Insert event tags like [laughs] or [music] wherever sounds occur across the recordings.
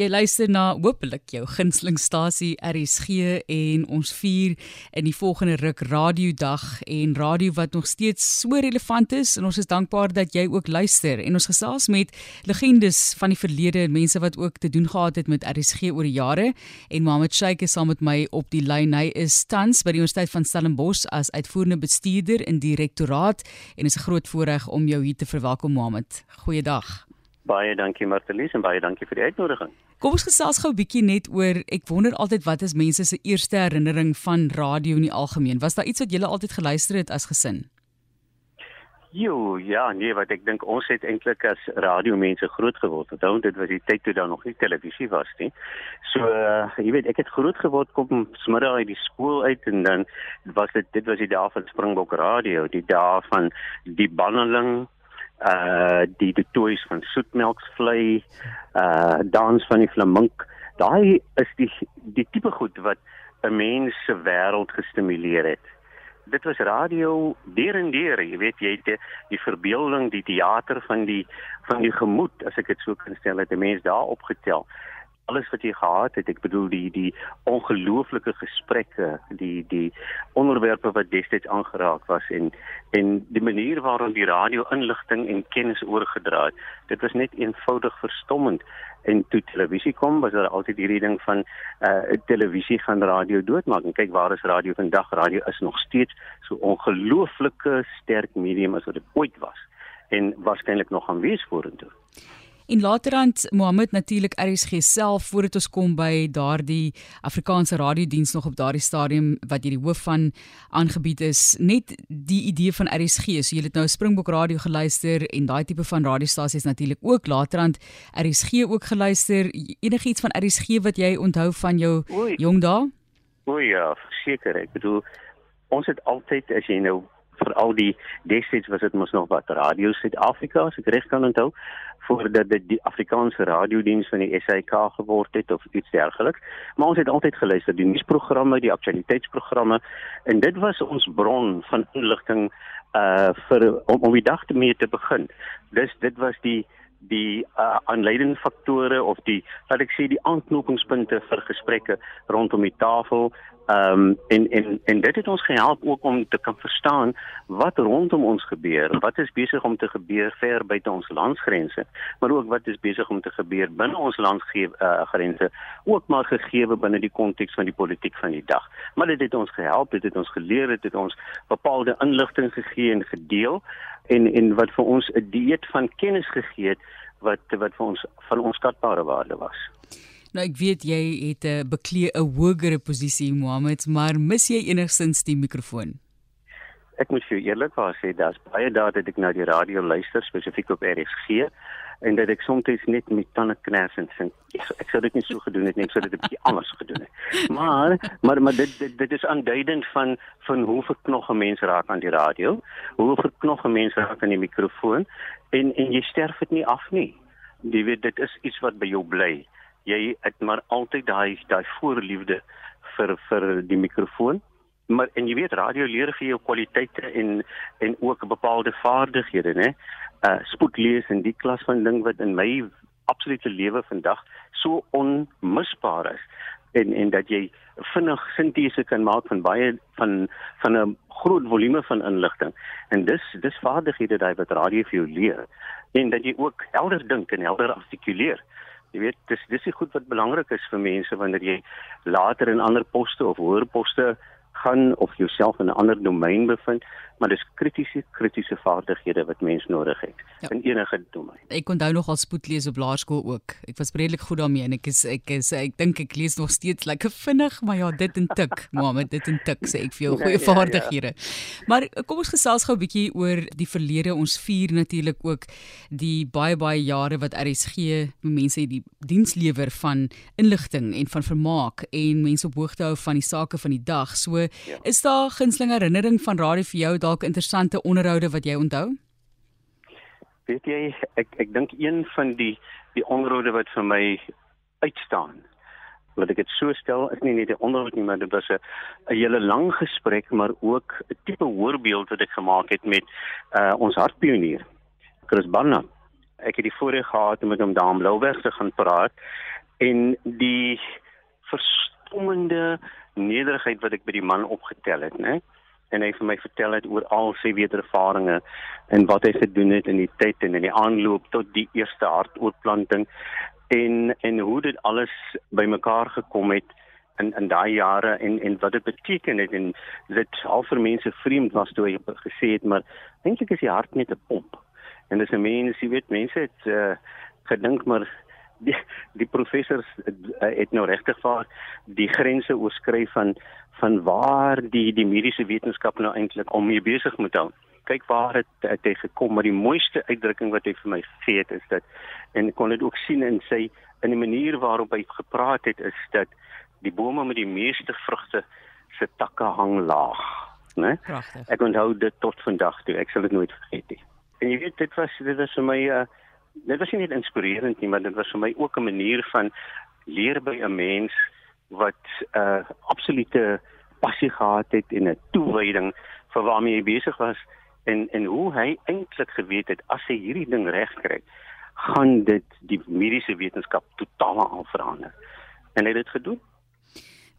Jy luister na hopelik jou gunstelingstasie RSG en ons vier in die volgende ruk radiodag en radio wat nog steeds so relevant is en ons is dankbaar dat jy ook luister en ons gesels met legendes van die verlede en mense wat ook te doen gehad het met RSG oor die jare en Mohammed Sheikh is saam met my op die lyn hy is tans by die Universiteit van Stellenbosch as uitvoerende bestuurder in die rektoraat en is 'n groot voorreg om jou hier te verwelkom Mohammed. Goeiedag. Baie dankie Martelies en baie dankie vir die uitnodiging. Kom ons gesels gou 'n bietjie net oor ek wonder altyd wat is mense se eerste herinnering van radio in die algemeen? Was daar iets wat julle altyd geluister het as gesin? Jo, ja, nee, wat ek dink ons het eintlik as radiomense groot geword. Onthou dit was die tyd toe daar nog nie televisie was nie. So, uh, jy weet, ek het groot geword kom smiddag uit die skool uit en dan was dit dit was die dae van Springbok Radio, die dae van die banneling uh die die toys van soetmelksvlei, uh dans van die flamink. Daai is die die tipe goed wat 'n mens se wêreld gestimuleer het. Dit was radio deur en deur, jy weet jy die, die verbeelding, die teater van die van die gemoed, as ek dit so kan stel, het 'n mens daar opgetel alles wat jy gehad het. Ek bedoel die die ongelooflike gesprekke, die die onderwerpe wat destyds aangeraak was en en die manier waarop die radio inligting en kennis oorgedra het. Dit was net eenvoudig verstommend. En toe televisie kom, was daar altyd hierdie ding van uh televisie gaan radio doodmaak. En kyk waar is radio vandag? Radio is nog steeds so ongelooflike sterk medium as wat dit ooit was en waarskynlik nog gaan wees vorentoe. En laterand Mohammed natuurlik RSG self voordat ons kom by daardie Afrikaanse radiodiens nog op daardie stadium wat jy die hoof van aangebied is, net die idee van RSG. So jy het nou Springbok Radio geluister en daai tipe van radiostasies natuurlik ook laterand RSG ook geluister. Enigiets van RSG wat jy onthou van jou Oei. jong dae? O ja, seker. Ek bedoel ons het altyd as jy nou vir al die destyds was dit mos nog wat Radio Suid-Afrika, as ek reg kan onthou voordat dit die Afrikaanse radiodiens van die SAK geword het of iets dergeliks. Maar ons het altyd geluister die nuusprogramme, die aktualiteitsprogramme en dit was ons bron van inligting uh vir om, om die dag te mee te begin. Dis dit was die die uh, aanleidende faktore of die wat ek sê die aanknopingspunte vir gesprekke rondom die tafel Ehm um, en en en dit het ons gehelp ook om te kan verstaan wat rondom ons gebeur, wat is besig om te gebeur ver buite ons landsgrense, maar ook wat is besig om te gebeur binne ons landsgrense, uh, ook maar gegee binne die konteks van die politiek van die dag. Maar dit het ons gehelp, dit het ons geleer, dit het ons bepaalde inligting gegee en gedeel en en wat vir ons 'n dieet van kennis gegee het wat wat vir ons van onskatbare waarde was. Nou ek weet jy het 'n beklee 'n hogere posisie Mohammed, maar mis jy enigstens die mikrofoon? Ek moet vir eerlikwaar sê daar's baie dae dat ek na die radio luister spesifiek op RSG en dat ek soms net met tande kners en sê ek, ek sou dit nie so gedoen het nie, ek sou dit 'n bietjie anders gedoen het. Maar maar maar dit dit, dit is aanduidend van van hoe verknog 'n mens raak aan die radio, hoe verknog 'n mens raak aan die mikrofoon en en jy sterf dit nie af nie. Jy weet dit is iets wat by jou bly jy het maar altyd daai daai voorliefde vir vir die mikrofoon. Maar en jy weet radio leer vir jou kwaliteite en en ook bepaalde vaardighede, né? Uh spoedlees en die klas van ding wat in my absolute lewe vandag so onmisbaar is en en dat jy vinnig sintese kan maak van baie van van 'n groot volume van inligting. En dis dis vaardighede daai wat radio vir jou leer en dat jy ook helder dink en helder artikuleer. Jy weet, dis dis is goed wat belangrik is vir mense wanneer jy later in ander poste of hoër poste gaan of jouself in 'n ander domein bevind, maar dis kritiese kritiese vaardighede wat mens nodig het ja. in enige domein. Ek onthou nog al spoedlees op laerskool ook. Ek was redelik goed daarmee en ek is ek is ek dink ek lees nog steeds lekker vinnig, maar ja, dit en tik, [laughs] mamma, dit en tik sê ek vir jou goeie ja, vaardighede. Ja, ja. Maar kom ons gesels gou 'n bietjie oor die verlede. Ons vier natuurlik ook die baie baie jare wat RSG mense die diens lewer van inligting en van vermaak en mense op hoogte hou van die sake van die dag. So, ja. is daar gunsteling herinnering van radio vir jou? dalk interessante onderhoude wat jy onthou? Weet jy, ek ek dink een van die die onderhoude wat vir my uitstaan wat ek dit so stel is nie net 'n onderhoud nie maar dit was 'n 'n hele lang gesprek maar ook 'n tipe hoorbeeld wat ek gemaak het met uh ons hartpionier Chris Barnard. Ek het die voorreg gehad om met hom daar in Blouberg te gaan praat en die verstommende nederigheid wat ek by die man opgetel het, né? En hy vir my vertel het oor al sy wederervarings en wat hy gedoen het in die tyd en in die aanloop tot die eerste hartoortplanting en en hoe dit alles bymekaar gekom het in in daai jare en en wat dit beteken het en dit al vir mense vreemd was toe hy gesê het maar eintlik is die hart net 'n pomp en dis 'n mens jy weet mense het uh, gedink maar die die professors het, uh, het nou regtig vaar die grense oorskry van van waar die die mediese wetenskap nou eintlik om mee besig moet hou kyk waar het het hy gekom maar die mooiste uitdrukking wat hy vir my gegee het is dat en kon dit ook sien in sy in die manier waarop hy gepraat het is dat die bome met die meeste vrugte se takke hang laag, né? Ek onthou dit tot vandag toe. Ek sal dit nooit vergeet nie. En jy weet dit was dit was vir my uh dit was nie net inspirerend nie, maar dit was vir my ook 'n manier van leer by 'n mens wat 'n uh, absolute passie gehad het en 'n toewyding vir waarmee hy besig was en en hoe hy eintlik geweet het as hy hierdie ding reg kry, gaan dit die mediese wetenskap totaal verander. En hy het dit gedoen.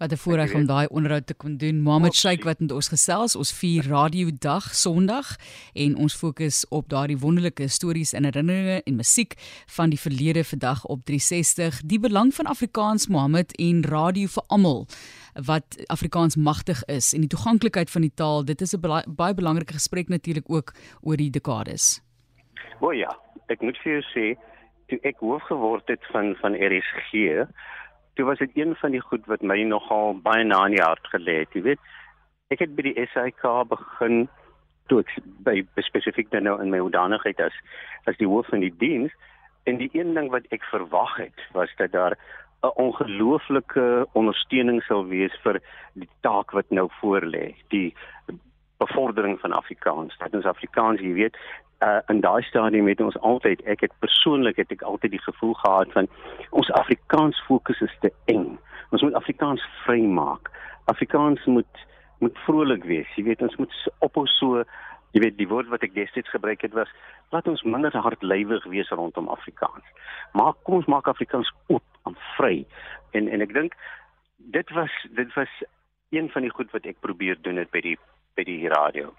Wat 'n voorreg om daai onderhoud te kon doen. Mohammed Sheikh wat met ons gesels, ons vier radio dag Sondag en ons fokus op daardie wonderlike stories en herinneringe en musiek van die verlede vandag op 360. Die belang van Afrikaans Mohammed en radio vir almal wat Afrikaans magtig is en die toeganklikheid van die taal. Dit is 'n baie belangrike gesprek natuurlik ook oor die dekades. O ja, ek moet vir jou sê toe ek hoof geword het van van RSG toe was dit een van die goed wat my nogal baie na in die hart gelê het, jy weet. Ek het by die SAK begin toe ek by spesifiek dan nou in my hoedanigheid as as die hoof van die diens en die een ding wat ek verwag het was dat daar 'n ongelooflike ondersteuning sou wees vir die taak wat nou voorlê, die bevordering van Afrikaans. Dat ons Afrikaans, jy weet, uh, in daai stadium het ons altyd ek het persoonlik het ek altyd die gevoel gehad van ons Afrikaans fokus is te eng. Ons moet Afrikaans vrymaak. Afrikaans moet moet vrolik wees. Jy weet ons moet ophou so jy weet die woord wat ek destyds gebruik het was laat ons minder hardlywig wees rondom Afrikaans. Maar kom ons maak Afrikaans oop en vry. En en ek dink dit was dit was een van die goed wat ek probeer doen het by die by die radio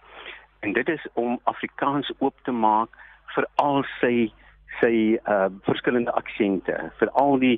en dit is om Afrikaans oop te maak vir al sy sy uh verskillende aksente. Vir al die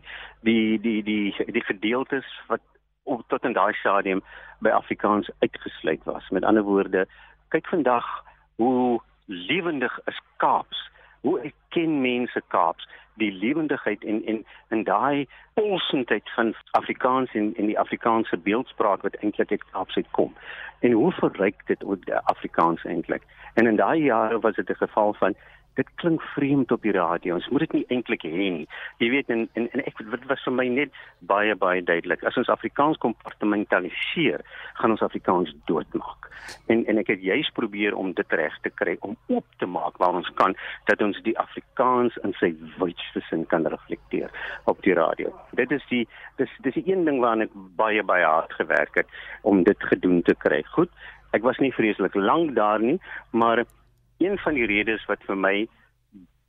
die die die die gedeeltes wat op tot in daai stadium by Afrikaans uitgesluit was. Met ander woorde kyk vandag hoe lewendig is Kaaps. Hoe erken mense Kaaps die lewendigheid en en in daai pulsendheid van Afrikaans en en die Afrikaanse beeldspraak wat eintlik uit Kaaps uitkom en hoe verryk dit ook die Afrikaans eintlik? En in daai jare was dit 'n geval van dit klink vreemd op die radio. Ons moet dit nie eintlik hê nie. Jy weet en en, en ek dit was vir my net baie baie duidelik. As ons Afrikaans kompartmentaliseer, gaan ons Afrikaans doodmaak. En en ek het juis probeer om dit reg te kry om oop te maak waar ons kan dat ons die Afrikaans in sy wydste sin kan reflekteer op die radio. Dit is die dis dis die een ding waaraan ek baie baie hard gewerk het om dit gedoen te kry. Goed. Ek was nie vreeslik lank daar nie, maar een van die redes wat vir my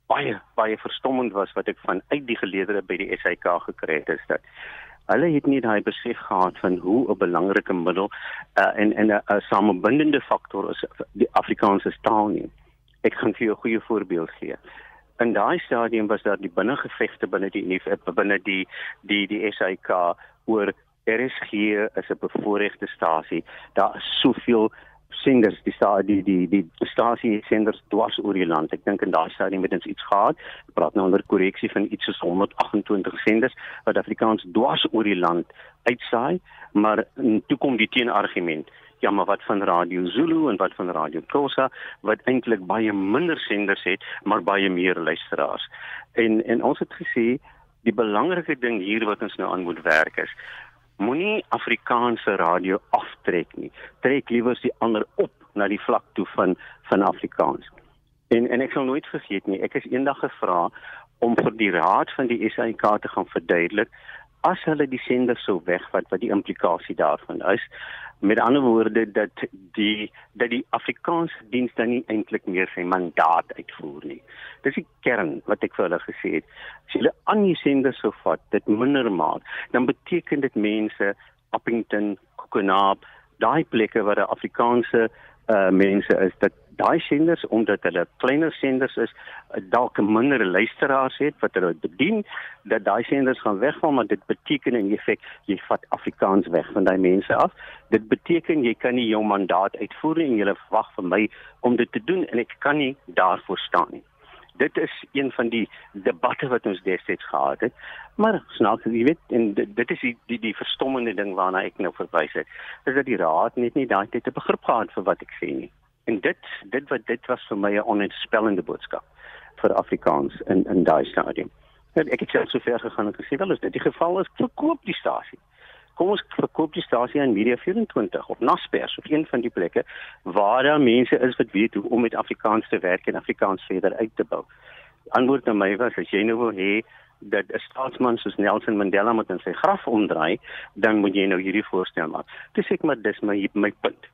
baie baie verstommend was wat ek van uit die geleedere by die SAK gekry het is dat hulle het nie daai besef gehad van hoe 'n belangrike middel uh, en en 'n samebindende faktor is die Afrikaanse taal nie. Ek gaan vir jou 'n goeie voorbeeld gee. In daai stadium was daar die binnengevegte binne die binne die die die SAK oor RSG is 'n bevoorregte stasie. Daar is soveel senders die die die die stasie senders dwars oor die land. Ek dink in daai stadium het ons iets gehad. Ek praat nou onder korreksie van iets soos 128 senders wat Afrikaans dwars oor die land uitsaai, maar toe kom die teenargument. Ja, maar wat van Radio Zulu en wat van Radio Khoza wat eintlik baie minder senders het, maar baie meer luisteraars. En en ons het gesê die belangrike ding hier wat ons nou aan moet werk is moenie Afrikaanse radio aftrek nie. Trek liewer die ander op na die vlak toe van van Afrikaans. En en ek sal nooit vergeet nie, ek is eendag gevra om vir die raad van die SAK te gaan verduidelik as hulle die sender sou wegvat wat die implikasie daarvan is met ander woorde dat die dat die Afrikaanse diens dan nie eintlik meer sy mandaat uitvoer nie. Dis die kern wat ek vir hulle gesê het. As hulle aan die sender sou vat, dit minder maak, dan beteken dit mense Appington, Kokenaap, daai plekke waar die Afrikaanse uh mense is dat daai senders omdat hulle kleiner senders is dalk minder luisteraars het wat hulle bedien dat daai senders gaan wegval maar dit beteken in effek jy vat Afrikaans weg van daai mense af. Dit beteken jy kan nie jou mandaat uitvoer en jy verwag van my om dit te doen en ek kan nie daarvoor staan nie dit is een van die debatte wat ons destyds gehad het maar snaaks jy weet en dit, dit is die, die die verstommende ding waarna ek nou verwys het is dat die raad net nie daai tyd 'n begrip gehad vir wat ek sê nie En dit dit wat dit was vir my 'n onentspellende boodskap vir Afrikaans in in daai stadium. Ek het self so ver gegaan en gesê wel as dit die geval is, verkoop die stasie. Kom ons verkoop die stasie aan Media 24 of Naspers of een van die plekke waar daar mense is wat weet hoe om met Afrikaans te werk en Afrikaans verder uit te bou. Antwoord aan my was as jy nou wil hê dat 'n staatsman soos Nelson Mandela moet in sy graf omdraai, dan moet jy nou hierdie voorstel maak. Dis ek maar dis my my punt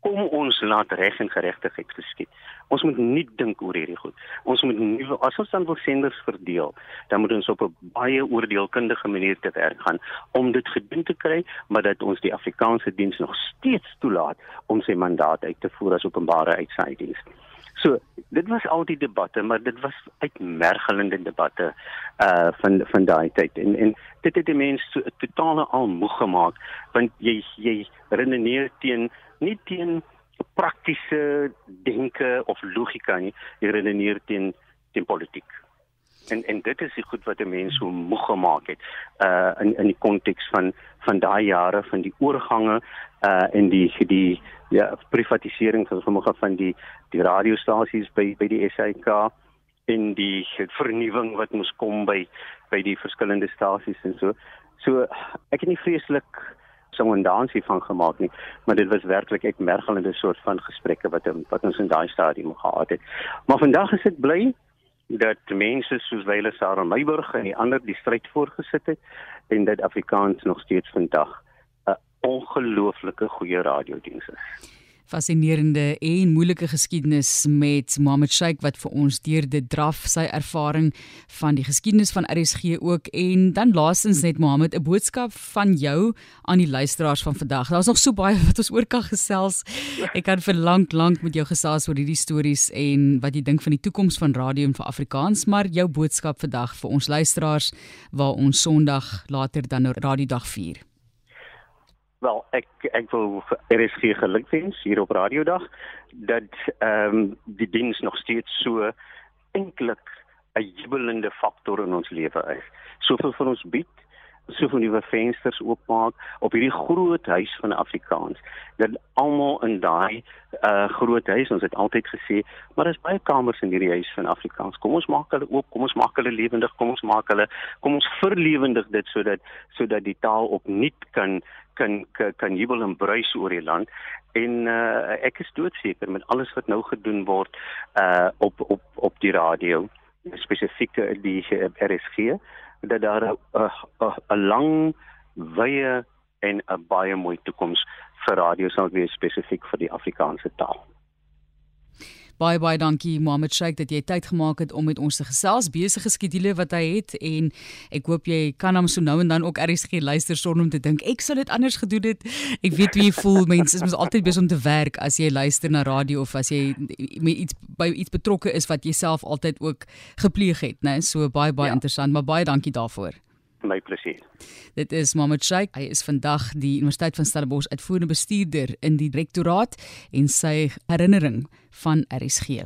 kom ons laat reg en geregtigheid geskied. Ons moet nie dink oor hierdie goed. Ons moet nie as ons dan wil senders verdeel, dan moet ons op 'n baie oordeelkundige manier te werk gaan om dit gedoen te kry, maar dat ons die Afrikaanse diens nog steeds toelaat om sy mandaat uit te voer as openbare uitsaaidiens. So, dit was al die debatte, maar dit was uitmergelende debatte uh van van daai tyd en en dit het die mense so, totaal al moeg gemaak want jy jy redeneer teen nie teen praktiese denke of logika nie, jy redeneer teen teen politiek. En en dit is die goed wat 'n mens so moeg gemaak het uh in in die konteks van van daai jare van die oorgange uh en die die ja privatisering van sommige van die die radiostasies by by die SAK en die vernuwing wat moes kom by by die verskillende stasies en so. So ek het nie vreeslik song en dansie van gemaak nie, maar dit was werklik ek mergelende soort van gesprekke wat wat ons in daai stadium gehad het. Maar vandag is dit bly dat mense soos Wyle Sarah Meiburg en die ander die stryd voorgesit het en dat Afrikaans nog steeds vandag 'n ongelooflike goeie radiodiens is fascinerende en moeilike geskiedenis met Mohammed Sheikh wat vir ons deur dit draf sy ervaring van die geskiedenis van RSG ook en dan laastens net Mohammed 'n boodskap van jou aan die luisteraars van vandag. Daar's nog so baie wat ons oor kan gesels. Ek kan vir lank lank met jou gesels oor hierdie stories en wat jy dink van die toekoms van radio en vir Afrikaans, maar jou boodskap vandag vir ons luisteraars waar ons Sondag later dan nou radiodag vier. Wel, ek ek wil RSG gelukwens hier op Radiodag dat ehm um, die diens nog steeds so eintlik 'n jubelende faktor in ons lewe is. Soveel van ons bied, soveel nuwe vensters oopmaak op hierdie groot huis van Afrikaans. Dat almal in daai uh groot huis, ons het altyd gesê, maar daar's baie kamers in hierdie huis van Afrikaans. Kom ons maak hulle oop, kom ons maak hulle lewendig, kom ons maak hulle kom ons verlewendig dit sodat sodat die taal opnuut kan kan kan, kan jubel en bruis oor die land en uh, ek is doodseker met alles wat nou gedoen word uh op op op die radio spesifiek die RSG dat daar 'n lang wye en 'n baie mooi toekoms vir radio sal wees spesifiek vir die Afrikaanse taal. Baie baie dankie Mohammed Sheikh dat jy tyd gemaak het om met ons te gesels besige skedules wat hy het en ek hoop jy kan hom so nou en dan ook RSG luister sonder om te dink ek sou dit anders gedoen het. Ek weet hoe jy voel mense is mos altyd besig om te werk as jy luister na radio of as jy met iets by iets betrokke is wat jy self altyd ook gepleeg het, né? So baie baie ja. interessant, maar baie dankie daarvoor my plesier. Dit is Mohammed Sheikh. Hy is vandag die Universiteit van Stellenbosch uitvoerende bestuurder in die rektoraat en sy herinnering van RSG.